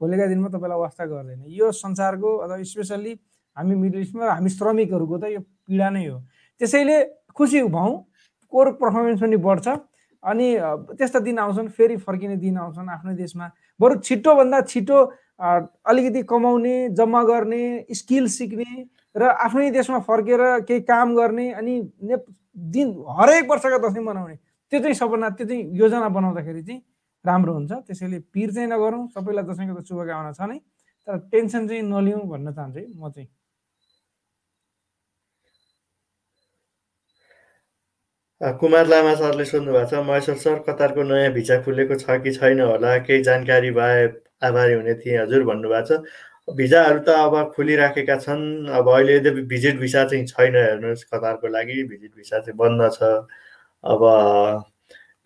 भोलिका दिनमा तपाईँलाई वास्ता गर्दैन। यो संसारको अथवा स्पेसल्ली हामी मिडल इस्टमा हामी श्रमिकहरूको त यो पीडा नै हो। त्यसैले खुसी भौँ कोर पर्फर्मेन्स पनि बढ्छ। अनि त्यस्ता दिन आउँछन् फेरि फर्किने दिन आउँछन् आफ्नै देशमा। बरु छिटोभन्दा छिटो अलिकति कमाउने जम्मा गर्ने स्किल सिक्ने र आफ्नै देशमा फर्केर केही काम गर्ने अनि दिन हरेक वर्षका दसैँ मनाउने त्यो चाहिँ सपना त्यो चाहिँ योजना बनाउँदाखेरि चाहिँ राम्रो हुन्छ। त्यसैले पिर चाहिँ नगरौँ सबैलाई दसैँको त शुभकामना छ नै। तर टेन्सन चाहिँ नलिउँ भन्न चाहन्छु म चाहिँ। कुमार लामा सरले सोध्नु भएको छ महेश्वर सर कतारको नयाँ भिजा खुलेको छ कि छैन होला? केही जानकारी भए आभारी हुने थिएँ हजुर भन्नुभएको छ। भिजाहरू त अब खुलिराखेका छन्। अब अहिले यद्यपि भिजिट भिसा चाहिँ छैन हेर्नुहोस् कतारको लागि भिजिट भिसा चाहिँ बन्द छ। अब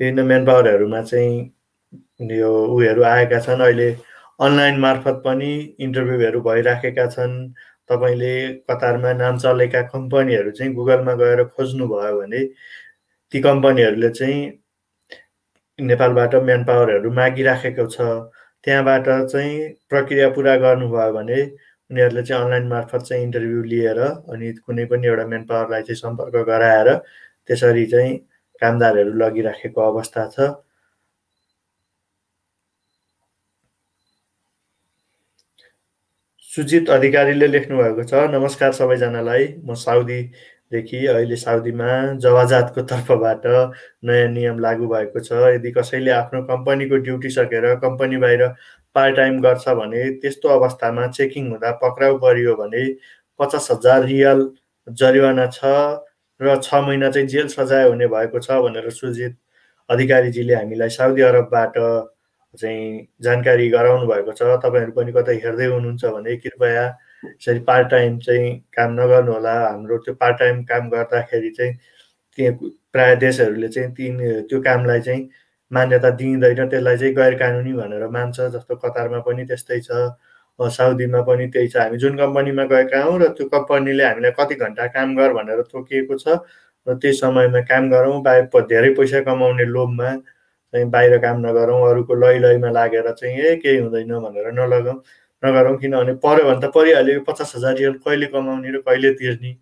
विभिन्न म्यान पावरहरूमा चाहिँ यो उयोहरू आएका छन्। अहिले अनलाइन मार्फत पनि इन्टरभ्यूहरू भइराखेका छन्। तपाईँले कतारमा नाम चलेका कम्पनीहरू चाहिँ गुगलमा गएर खोज्नुभयो भने ती कम्पनीहरूले चाहिँ नेपालबाट म्यान पावरहरू मागिराखेको छ। त्यहाँबाट चाहिँ प्रक्रिया पुरा गर्नुभयो भने उनीहरूले चाहिँ अनलाइन मार्फत चाहिँ इन्टरभ्यू लिएर अनि कुनै पनि एउटा म्यान पावरलाई चाहिँ सम्पर्क गराएर त्यसरी चाहिँ कामदारहरू लगिराखेको अवस्था छ। सुजित अधिकारीले लेख्नुभएको छ नमस्कार सबैजनालाई। म साउदी देखि अहिले साउदीमा जवाजातको तर्फबाट नयाँ नियम लागू भएको छ। यदि कसैले आफ्नो कम्पनीको ड्युटी सकेर कम्पनी बाहिर पार्ट टाइम गर्छ भने त्यस्तो अवस्थामा चेकिङ हुँदा पक्राउ परियो भने पचास हजार रियल जरिवाना छ र छ महिना चाहिँ जेल सजाय हुने भएको छ भनेर सुजित अधिकारीजीले हामीलाई साउदी अरबबाट चाहिँ जानकारी गराउनु भएको छ। तपाईँहरू पनि कतै हेर्दै हुनुहुन्छ भने कृपया यसरी पार्ट टाइम चाहिँ काम नगर्नु होला। हाम्रो त्यो पार्ट टाइम काम गर्दाखेरि चाहिँ त्यहाँ प्रायः देशहरूले चाहिँ तिन त्यो कामलाई चाहिँ मान्यता दिइँदैन। त्यसलाई चाहिँ गैर कानुनी भनेर मान्छ जस्तो कतारमा पनि त्यस्तै छ साउदीमा पनि त्यही छ। हामी जुन कम्पनीमा गएका हौँ र त्यो कम्पनीले हामीलाई कति घन्टा काम गर भनेर तोकिएको छ र त्यही समयमा काम गरौँ बाहिर धेरै पैसा कमाउने लोभमा चाहिँ बाहिर काम नगरौँ अरूको लै लैमा लागेर चाहिँ ए केही हुँदैन भनेर नलगाउँ। नगरौँ किनभने पऱ्यो भने त परिहाल्यो पचास हजार रियल कहिले कमाउने र कहिले तिर्ने।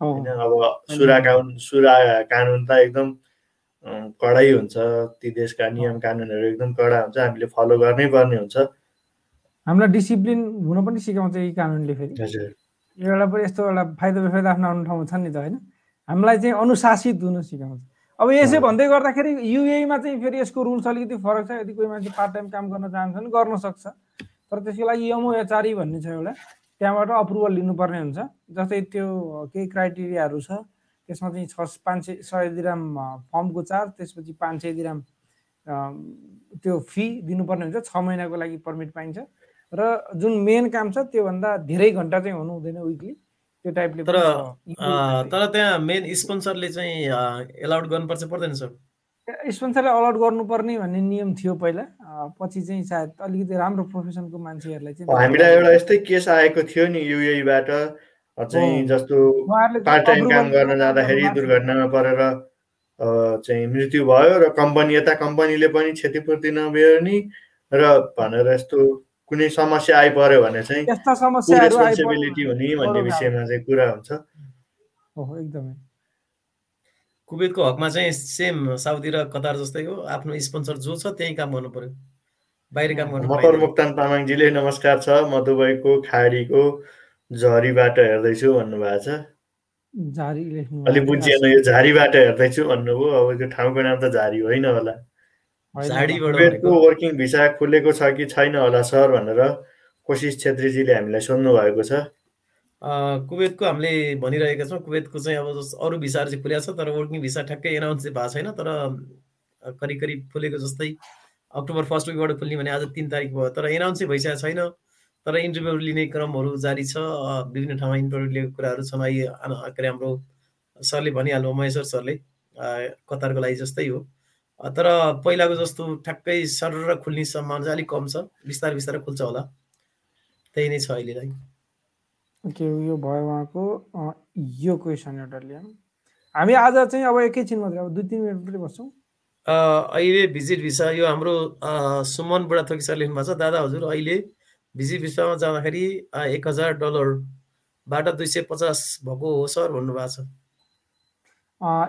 होइन अब सुरा कानुन सुरा कानुन त एकदम कडै हुन्छ। ती देशका नियम कानुनहरू एकदम कडा हुन्छ। हामीले फलो गर्नै पर्ने हुन्छ। हामीलाई डिसिप्लिन हुन पनि सिकाउँछ यी कानुनले फेरि। हजुर। एउटा पनि यस्तो एउटा फाइदा बेफाइदा आफ्नो आफ्नो ठाउँमा छ नि त होइन? हामीलाई चाहिँ अनुशासित हुन सिकाउँछ। अब यसो भन्दै गर्दाखेरि युएमा चाहिँ फेरि यसको रुल्स अलिकति फरक छ। यदि कोही मान्छे पार्ट टाइम काम गर्न चाहन्छ भने गर्न सक्छ। तर त्यसको लागि एचआरई भन्ने छ एउटा। त्यहाँबाट अप्रुभल लिनुपर्ने हुन्छ। जस्तै त्यो केही क्राइटेरियाहरू छ। त्यसमा चाहिँ छ पाँच सय सय दिराम फर्मको चार्ज त्यसपछि पाँच सय दिराम त्यो फी दिनुपर्ने हुन्छ। छ महिनाको लागि पर्मिट पाइन्छ। र जुन मेन काम छ त्योभन्दा धेरै घन्टा चाहिँ हुनु हुँदैन विकली त्यो टाइपले तर तर त्यहाँ मेन स्पोन्सरले चाहिँ एलाउड गर्नुपर्छ पर्दैन सर स्पोन्सरलाई अलर्ट गर्नुपर्ने भन्ने नियम थियो पहिला। पछि चाहिँ सायद अलिकति राम्रो प्रोफेसनको मान्छेहरूलाई चाहिँ हामीलाई एउटा यस्तै केस आएको थियो नि युएबाट चाहिँ जस्तो पार्ट टाइम काम गर्न जाँदाखेरि दुर्घटनामा परेर चाहिँ मृत्यु भयो र कम्पनी यता कम्पनीले पनि क्षतिपूर्ति नबेहोर्ने र भनेर यस्तो कुनै समस्या आइपऱ्यो भने चाहिँ रेस्पोन्सिबिलिटी हुने भन्ने विषयमा चाहिँ कुरा हुन्छ। एकदमै। कुवेतको हकमा चाहिँ सेम साउदी र कतार जस्तै हो। आफ्नो स्पोन्सर जो छ त्यही काम गर्नु पर्यो। बाहिर काम गर्नु मकर मुक्तान तामाङजीले नमस्कार छ। म दुबईको खाडीको झरीबाट हेर्दैछु भन्नुभएको छ। अलिक बुझिएन यो झारीबाट हेर्दैछु भन्नुभयो। अब त्यो ठाउँको नाम त झारी होइन होला। कुवेतको वर्किङ भिसा खुलेको छ कि छैन होला सर भनेर कोशिश छेत्रीजीले हामीलाई सोध्नु भएको छ। कुवेतको हामीले भनिरहेका छौँ। कुवेतको चाहिँ अब अरू भिसाहरू चाहिँ खुलेको छ तर वर्किङ भिसा ठ्याक्कै एनाउन्स चाहिँ भएको छैन। तर करिब करिब खुलेको जस्तै अक्टोबर फर्स्ट विकबाट खुल्ने भने आज तिन तारिक भयो। तर एनाउन्स चाहिँ भइसकेको छैन। तर इन्टरभ्यू लिने क्रमहरू जारी छ। विभिन्न ठाउँमा इन्टरभ्यू लिएको कुराहरू छन्। अहिले के अरे हाम्रो सरले भनिहाल्नु महेश्वर सरले। कतारको लागि जस्तै हो। तर पहिलाको जस्तो ठ्याक्कै सर खुल्ने सम्भावना चाहिँ अलिक कम छ। बिस्तारै बिस्तारै खुल्छ होला। त्यही नै छ अहिलेलाई। ओके यो भयो उहाँको यो क्वेसन एउटा लियौँ। हामी आज चाहिँ अब एकैछिन मात्रै अब दुई तिन मिनट मात्रै बस्छौँ। अहिले भिजिट भिसा यो हाम्रो सुमन बुढाथोकी सर लेख्नु भएको छ। दादा हजुर अहिले भिजिट भिसामा जाँदाखेरि एक हजार डलरबाट दुई सय पचास भएको हो सर भन्नुभएको छ।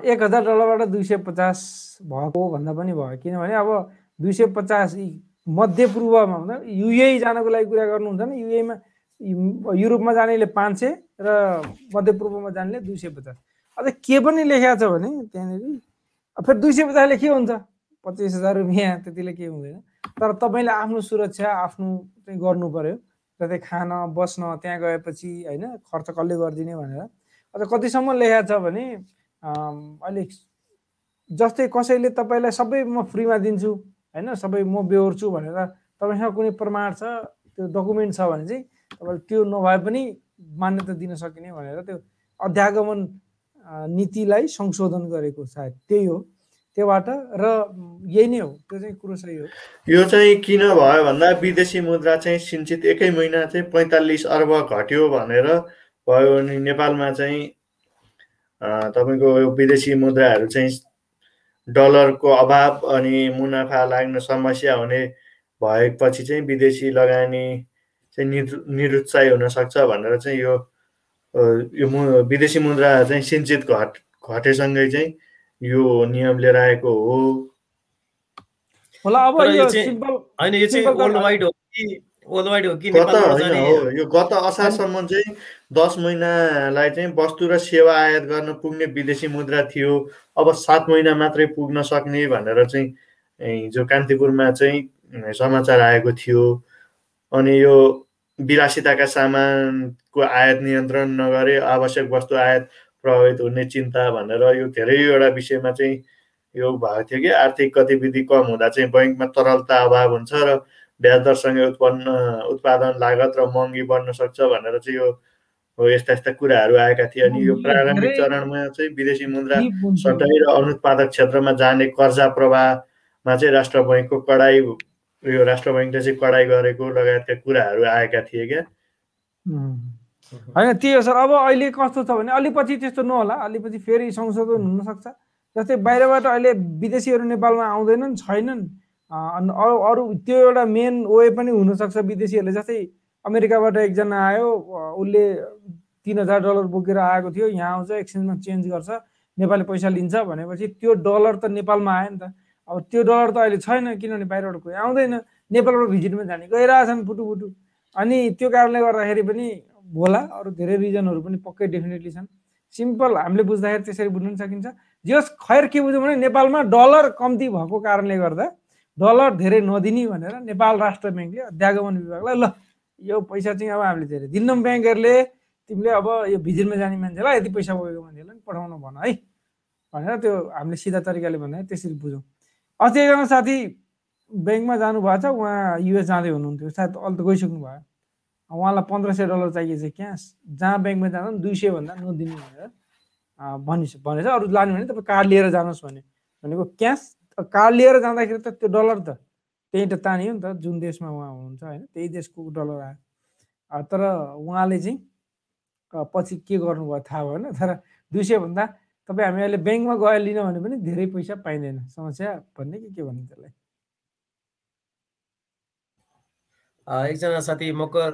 एक हजार डलरबाट दुई सय पचास भएको भन्दा पनि भयो। किनभने अब दुई सय पचास मध्यपूर्वमा भन्दा युए जानको लागि कुरा गर्नुहुन्छ भने युएमा युरोपमा जानेले पाँच सय र मध्यपूर्वमा जानेले दुई सय पचास। अझ के पनि लेखेको छ भने त्यहाँनिर फेरि दुई सय पचासले के हुन्छ। पच्चिस हजार रुपियाँ त्यतिले के हुँदैन। तर तपाईँले आफ्नो सुरक्षा आफ्नो चाहिँ गर्नु पर्यो जस्तै खान बस्न त्यहाँ गएपछि होइन खर्च कसले गरिदिने भनेर। अझ कतिसम्म लेखेको छ भने अलिक जस्तै कसैले तपाईँलाई सबै म फ्रीमा दिन्छु होइन सबै म बेहोर्छु भनेर तपाईँसँग कुनै प्रमाण छ त्यो डकुमेन्ट छ भने चाहिँ तपाईँले त्यो नभए पनि मान्यता दिन सकिने भनेर त्यो अध्यागमन नीतिलाई संशोधन गरेको सायद त्यही हो। त्योबाट र यही नै हो त्यो चाहिँ कुरो सही हो। यो चाहिँ किन भयो भन्दा विदेशी मुद्रा चाहिँ सिन्चित एकै महिना चाहिँ पैँतालिस अर्ब घट्यो भनेर भयो अनि नेपालमा चाहिँ तपाईँको विदेशी मुद्राहरू चाहिँ डलरको अभाव अनि मुनाफा लाग्न समस्या हुने भएपछि चाहिँ विदेशी लगानी चाहिँ निरु निरुत्साही हुनसक्छ भनेर चाहिँ यो यो मु विदेशी मुद्रा चाहिँ सिन्चित घट घटेसँगै चाहिँ यो नियम लिएर आएको हो। होला अब तर यो यो चाहिँ- सिम्पल होइन यो चाहिँ Simple वर्ल्ड त- वाइड हो कि वर्ल्ड वाइड हो कि गत नेपालबाट होइन जाने हो यो गत असारसम्म चाहिँ दस महिनालाई चाहिँ वस्तु र सेवा आयात गर्न पुग्ने विदेशी मुद्रा थियो। अब सात महिना मात्रै पुग्न सक्ने भनेर चाहिँ हिजो कान्तिपुरमा चाहिँ समाचार आएको थियो। अनि यो विलासिताका सामानको आयात नियन्त्रण नगरे आवश्यक वस्तु आयात प्रभावित हुने चिन्ता भनेर यो धेरैवटा विषयमा चाहिँ यो भएको थियो कि आर्थिक गतिविधि कम हुँदा चाहिँ बैङ्कमा तरलता अभाव हुन्छ र ब्याज दरसँगै उत्पन्न उत्पादन लागत र महँगी बढ्न सक्छ भनेर चाहिँ यो हो यस्ता यस्ता कुराहरू आएका थिए अनि यो प्रारम्भिक चरणमा चाहिँ विदेशी मुद्रा डिप हुन्छ। सटै र अनुत्पादक क्षेत्रमा जाने कर्जा प्रवाहमा चाहिँ राष्ट्र बैङ्कको कडाइ यो राष्ट्र बैङ्कले चाहिँ कडाइ गरेको लगायतका कुराहरू आएका थिए क्या. होइन त्यही हो सर। अब अहिले कस्तो छ भने अलिपछि त्यस्तो नहोला। अलिपछि फेरि संशोधन हुनसक्छ। जस्तै बाहिरबाट अहिले विदेशीहरू नेपालमा आउँदैनन् छैनन्। अरू अरू त्यो एउटा मेन वे पनि हुनसक्छ विदेशीहरूले। जस्तै अमेरिकाबाट एकजना आयो उसले तिन हजार डलर बोकेर आएको थियो। यहाँ आउँछ एक्सचेन्जमा चेन्ज गर्छ। नेपाली पैसा लिन्छ भनेपछि त्यो डलर त नेपालमा आयो नि त। अब त्यो डलर त अहिले छैन किनभने बाहिरबाट कोही आउँदैन। नेपालबाट भिजिटमा जाने। गइरहेछन् फुटु अनि त्यो कारणले गर्दाखेरि पनि होला अरू धेरै रिजनहरू पनि पक्कै डेफिनेटली छन्। सिम्पल हामीले बुझ्दाखेरि त्यसरी बुझ्न सकिन्छ। जस खैर के बुझ्यौँ भने नेपालमा डलर कम्ती भएको कारणले गर्दा डलर धेरै नदिने भनेर नेपाल राष्ट्र ब्याङ्कले अध्यागमन विभागलाई ल यो पैसा चाहिँ अब हामीले धेरै दिन्नौँ ब्याङ्कहरूले। तिमीले अब यो भिजिटमा जाने मान्छेलाई यति पैसा बोकेको मान्छेलाई पनि पठाउन भन है। भनेर त्यो हामीले सिधा तरिकाले भन्दा त्यसरी बुझौँ। अस्ति एकजना साथी ब्याङ्कमा जानुभएको छ उहाँ युएस जाँदै हुनुहुन्थ्यो। सायद अहिले त गइसक्नु भयो। उहाँलाई पन्ध्र सय डलर चाहिएछ क्यास। जहाँ ब्याङ्कमा जाँदा पनि दुई सय भन्दा नदिने भनेर भनिस भनेछ। अरू लाने भने तपाईँ कार्ड लिएर जानुहोस् भने। भनेको क्यास कार्ड लिएर जाँदाखेरि त त्यो डलर त त्यहीँ त तानियो नि त। जुन देशमा उहाँ हुनुहुन्छ होइन त्यही देशको डलर आयो। तर उहाँले चाहिँ पछि के गर्नुभयो थाहा भएन। तर दुई सय भन्दा तपाईँ हामी अहिले ब्याङ्कमा गएर लिन भने पनि धेरै पैसा पाइँदैन। समस्या भन्ने कि के भन्ने त्यसलाई? एकजना साथी मकर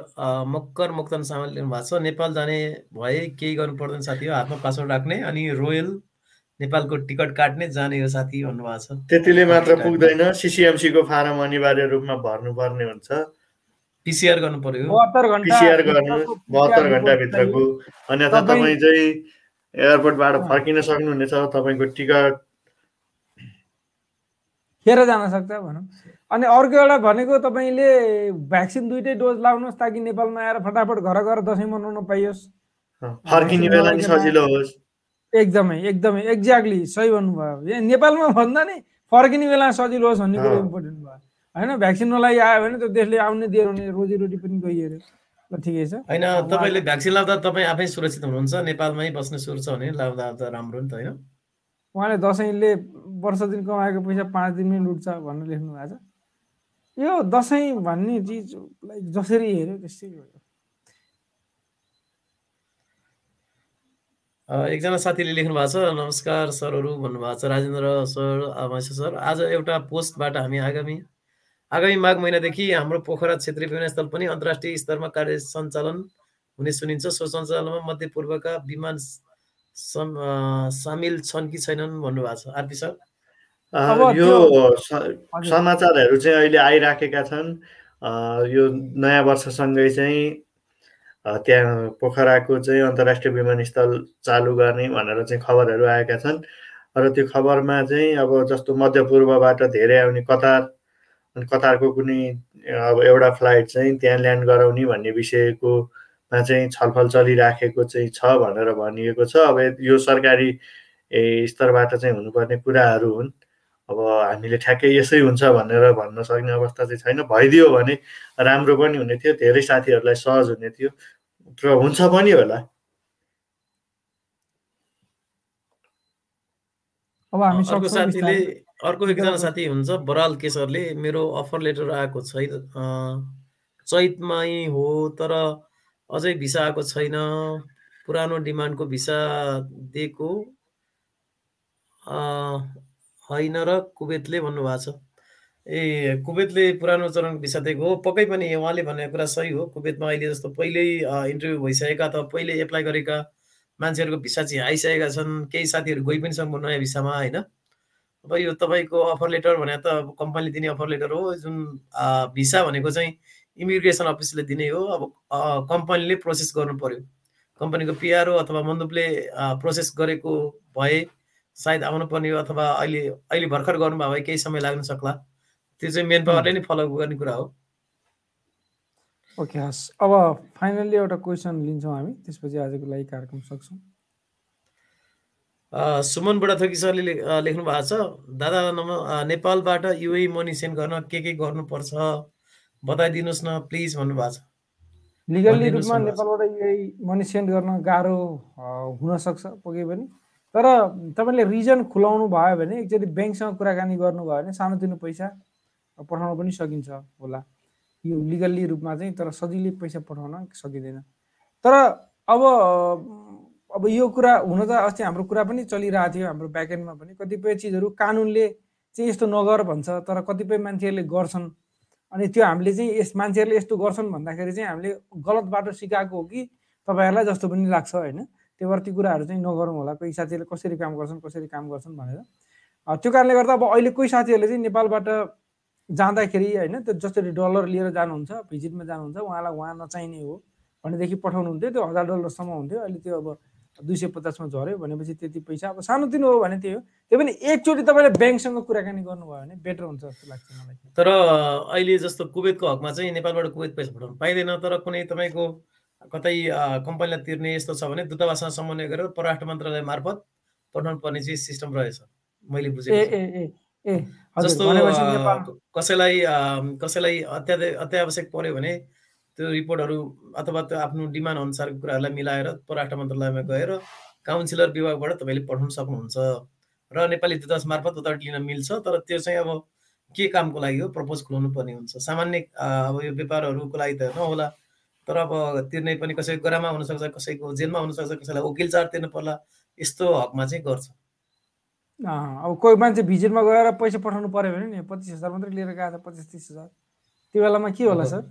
मकर मोक्तन सामान लिनु भएको छ नेपाल जाने भए केही गर्नु पर्दैन साथी हो हातमा पासवर्ड राख्ने अनि रोयल नेपालको टिकट काट्ने जाने हो साथी भन्नुभएको छ। त्यतिले मात्र पुग्दैन सिसिएमसीको फारम अनिवार्य रूपमा भर्नुपर्ने हुन्छ। पिसिआर गर्नु पर्यो। बहत्तर घन्टाभित्रको अन्यथा तपाईँ चाहिँ एयरपोर्टबाट। फर्किन सक्नुहुनेछ तपाईँको टिकट। खेर जान सक्छ भनौँ। अनि अर्को एउटा भनेको तपाईँले भ्याक्सिन दुइटै डोज लाउनुहोस् ताकि नेपालमा आएर फटाफट घर गएर दसैँ मनाउन पाइयोस्। फर्किने बेला नि सजिलो होस्। एकदमै एकदमै एक्ज्याक्टली सही भन्नुभयो। नेपालमा भन्दा नि फर्किने बेला सजिलो होस् भन्ने कुरो। इम्पोर्टेन्ट भयो। होइन भ्याक्सिन नलाइ आयो भने त्यो देशले आउने दिएर रोजीरोटी पनि गइहेऱ्यो ल ठिकै छ। होइन तपाईँले भ्याक्सिन लाउँदा तपाईँ आफै सुरक्षित हुनुहुन्छ नेपालमै बस्ने सुरु छ भने लाउँदा त राम्रो नि त होइन? उहाँले दसैँले वर्ष दिन कमाएको पैसा पाँच दिनमै लुट्छ भनेर लेख्नु भएको छ। यो दसैँ भन्ने चिजलाई जसरी हेऱ्यो भयो अ, एकजना साथीले लेख्नु भएको छ नमस्कार सरहरू भन्नुभएको छ राजेन्द्र सर सर। आज एउटा पोस्टबाट हामी आगामी आगामी माघ महिनादेखि हाम्रो पोखरा क्षेत्रीय विमानस्थल पनि अन्तर्राष्ट्रिय स्तरमा कार्य सञ्चालन हुने सुनिन्छ। सो सञ्चालनमा मध्यपूर्वका विमान सामेल छन् कि छैनन् भन्नुभएको छ। RP sir? यो। समाचारहरू चाहिँ अहिले आइराखेका छन्। यो नयाँ वर्षसँगै चाहिँ त्यहाँ पोखराको चाहिँ अन्तर्राष्ट्रिय विमानस्थल चालु गर्ने भनेर चाहिँ खबरहरू आएका छन्। र त्यो खबरमा चाहिँ अब जस्तो मध्यपूर्वबाट धेरै आउने कतार कतारको कुनै अब एउटा फ्लाइट चाहिँ त्यहाँ ल्यान्ड गराउने भन्ने विषयकोमा चाहिँ छलफल चलिराखेको चाहिँ छ भनेर भनिएको छ। अब यो सरकारी स्तरबाट चाहिँ हुनुपर्ने कुराहरू हुन्। अब हामीले ठ्याक्कै यसै हुन्छ भनेर भन्न सक्ने अवस्था चाहिँ छैन। भइदियो भने राम्रो पनि हुने थियो धेरै साथीहरूलाई सहज हुने थियो। र हुन्छ पनि होला। अब हामी अर्को साथीले। अर्को एकजना साथी हुन्छ बराल केशरले। मेरो अफर लेटर आएको छैन चैतमै हो तर अझै भिसा आएको छैन। पुरानो डिमान्डको भिसा दिएको होइन र कुवेतले भन्नुभएको छ। ए कुवेतले पुरानो चरण भिसा दिएको हो। पक्कै पनि उहाँले भनेको कुरा सही हो। कुवेतमा अहिले जस्तो पहिल्यै इन्टरभ्यू भइसकेका अथवा पहिले एप्लाई गरेका मान्छेहरूको भिसा चाहिँ आइसकेका छन् केही साथीहरू गइ पनि छन् नयाँ भिसामा होइन? अब यो तपाईँको अफर लेटर भने त अब कम्पनीले दिने अफर लेटर हो जुन भिसा भनेको चाहिँ इमिग्रेसन अफिसले दिने हो। अब कम्पनीले प्रोसेस गर्नु पर्यो। कम्पनीको पिआरओ अथवा मन्दुपले प्रोसेस गरेको भए सायद आउनुपर्ने हो अथवा अहिले अहिले भर्खर गर्नुभयो भए केही समय लाग्न सक्ला। त्यो चाहिँ मेन पावरले नै फलो गर्ने कुरा हो। ओके हस्। अब फाइनल्ली एउटा क्वेसन लिन्छौँ हामी। त्यसपछि आजको लागि कार्यक्रम सक्छौँ। सुमन बुढाथोकी सरले ले- लेख्नु भएको छ दादा नम नेपालबाट युए मनी सेन्ड गर्न के के गर्नुपर्छ? बताइदिनुहोस् न प्लिज भन्नुभएको छ। लिगल्ली रूपमा। नेपालबाट यही मनी सेन्ड गर्न गाह्रो हुनसक्छ पक्कै पनि तर तपाईँले रिजन खुलाउनु भयो भने एकचोटि ब्याङ्कसँग कुराकानी गर्नुभयो भने सानोतिनो पैसा पठाउन पनि सकिन्छ होला। यो लिगल्ली रूपमा चाहिँ तर सजिलै पैसा पठाउन सकिँदैन। तर अब अब यो कुरा हुन त अस्ति हाम्रो कुरा पनि चलिरहेको थियो हाम्रो ब्याकएन्डमा पनि। कतिपय चिजहरू कानुनले चाहिँ यस्तो नगर भन्छ तर कतिपय मान्छेहरूले गर्छन्। अनि त्यो हामीले चाहिँ यस मान्छेहरूले यस्तो गर्छन् भन्दाखेरि चाहिँ हामीले गलत बाटो सिकाएको हो कि तपाईँहरूलाई जस्तो पनि लाग्छ होइन? त्यही भएर ती कुराहरू चाहिँ नगरौँ होला। कोही साथीहरूले कसरी काम गर्छन् कसरी काम गर्छन् भनेर। त्यो कारणले गर्दा अब अहिले कोही साथीहरूले चाहिँ नेपालबाट जाँदाखेरि होइन त्यो जसरी डलर लिएर जानुहुन्छ भिजिटमा जानुहुन्छ उहाँलाई उहाँ नचाहिने हो भनेदेखि पठाउनु हुन्थ्यो त्यो हजार डलरसम्म हुन्थ्यो अहिले त्यो अब दुई सय पचासमा झऱ्यो भनेपछि त्यति पैसा अब सानोतिनो हो भने त्यही हो त्यही पनि एकचोटि तपाईँले ब्याङ्कसँग कुराकानी गर्नुभयो भने बेटर हुन्छ जस्तो लाग्छ मलाई तर अहिले जस्तो कुवेतको हकमा चाहिँ नेपालबाट कुवेत पैसा पठाउनु पाइँदैन तर कुनै तपाईँको कतै कम्पनीलाई तिर्ने यस्तो छ भने दूतावाससँग समन्वय गरेर परराष्ट्र मन्त्रालय मार्फत पठाउनु पर्ने चाहिँ सिस्टम रहेछ मैले छु। ए ए ए जस्तो कसैलाई कसैलाई अत्याधि अत्यावश्यक पर्यो भने त्यो रिपोर्टहरू अथवा त्यो आफ्नो डिमान्ड अनुसारको कुराहरूलाई मिलाएर परराष्ट्र मन्त्रालयमा गएर काउन्सिलर विभागबाट तपाईँले पठाउन सक्नुहुन्छ। र नेपाली दूतावास मार्फत उताबाट लिन मिल्छ तर त्यो चाहिँ अब के कामको लागि हो प्रपोज खुलाउनु पर्ने हुन्छ। सामान्य अब यो व्यापारहरूको लागि त नहोला तर अब तिर्ने पनि कसैको गरामा हुनसक्छ कसैको जेलमा हुनसक्छ कसैलाई वकिल चार्ज तिर्नु पर्ला यस्तो हकमा चाहिँ गर्छ। अब कोही मान्छे भिजिटमा गएर पैसा पठाउनु पर्यो भने नि पच्चिस हजार मात्रै लिएर गएको छ पच्चिस तिस हजार। त्यो बेलामा के होला सर?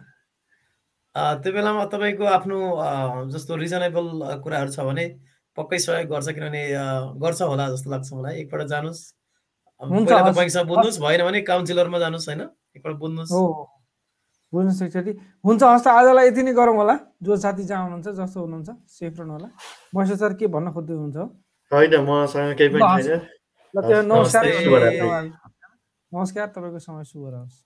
अ, त्यो बेलामा तपाईँको आफ्नो जस्तो रिजनेबल कुराहरू छ भने पक्कै सहयोग गर्छ किनभने गर्छ होला जस्तो लाग्छ मलाई। एकपल्ट जानुहोस्। अब हुन्छ, पहिला त हस्, बैङ्कसँग बुझ्नुहोस् भएन भने काउन्सिलरमा जानुहोस् होइन? एकपल्ट बुझ्नुहोस्। बुझ्नुहोस् एकचोटि। हुन्छ हस् त आजलाई यति नै गरौँ होला। जो साथी जहाँ हुनुहुन्छ जस्तो हुनुहुन्छ सेफ रहनु होला महेश सर के भन्न खोज्दै हुनुहुन्छ होइन मसँग केही पनि। छैन। ल त्यो। नमस्कार तपाईँको समय शुभ रहोस्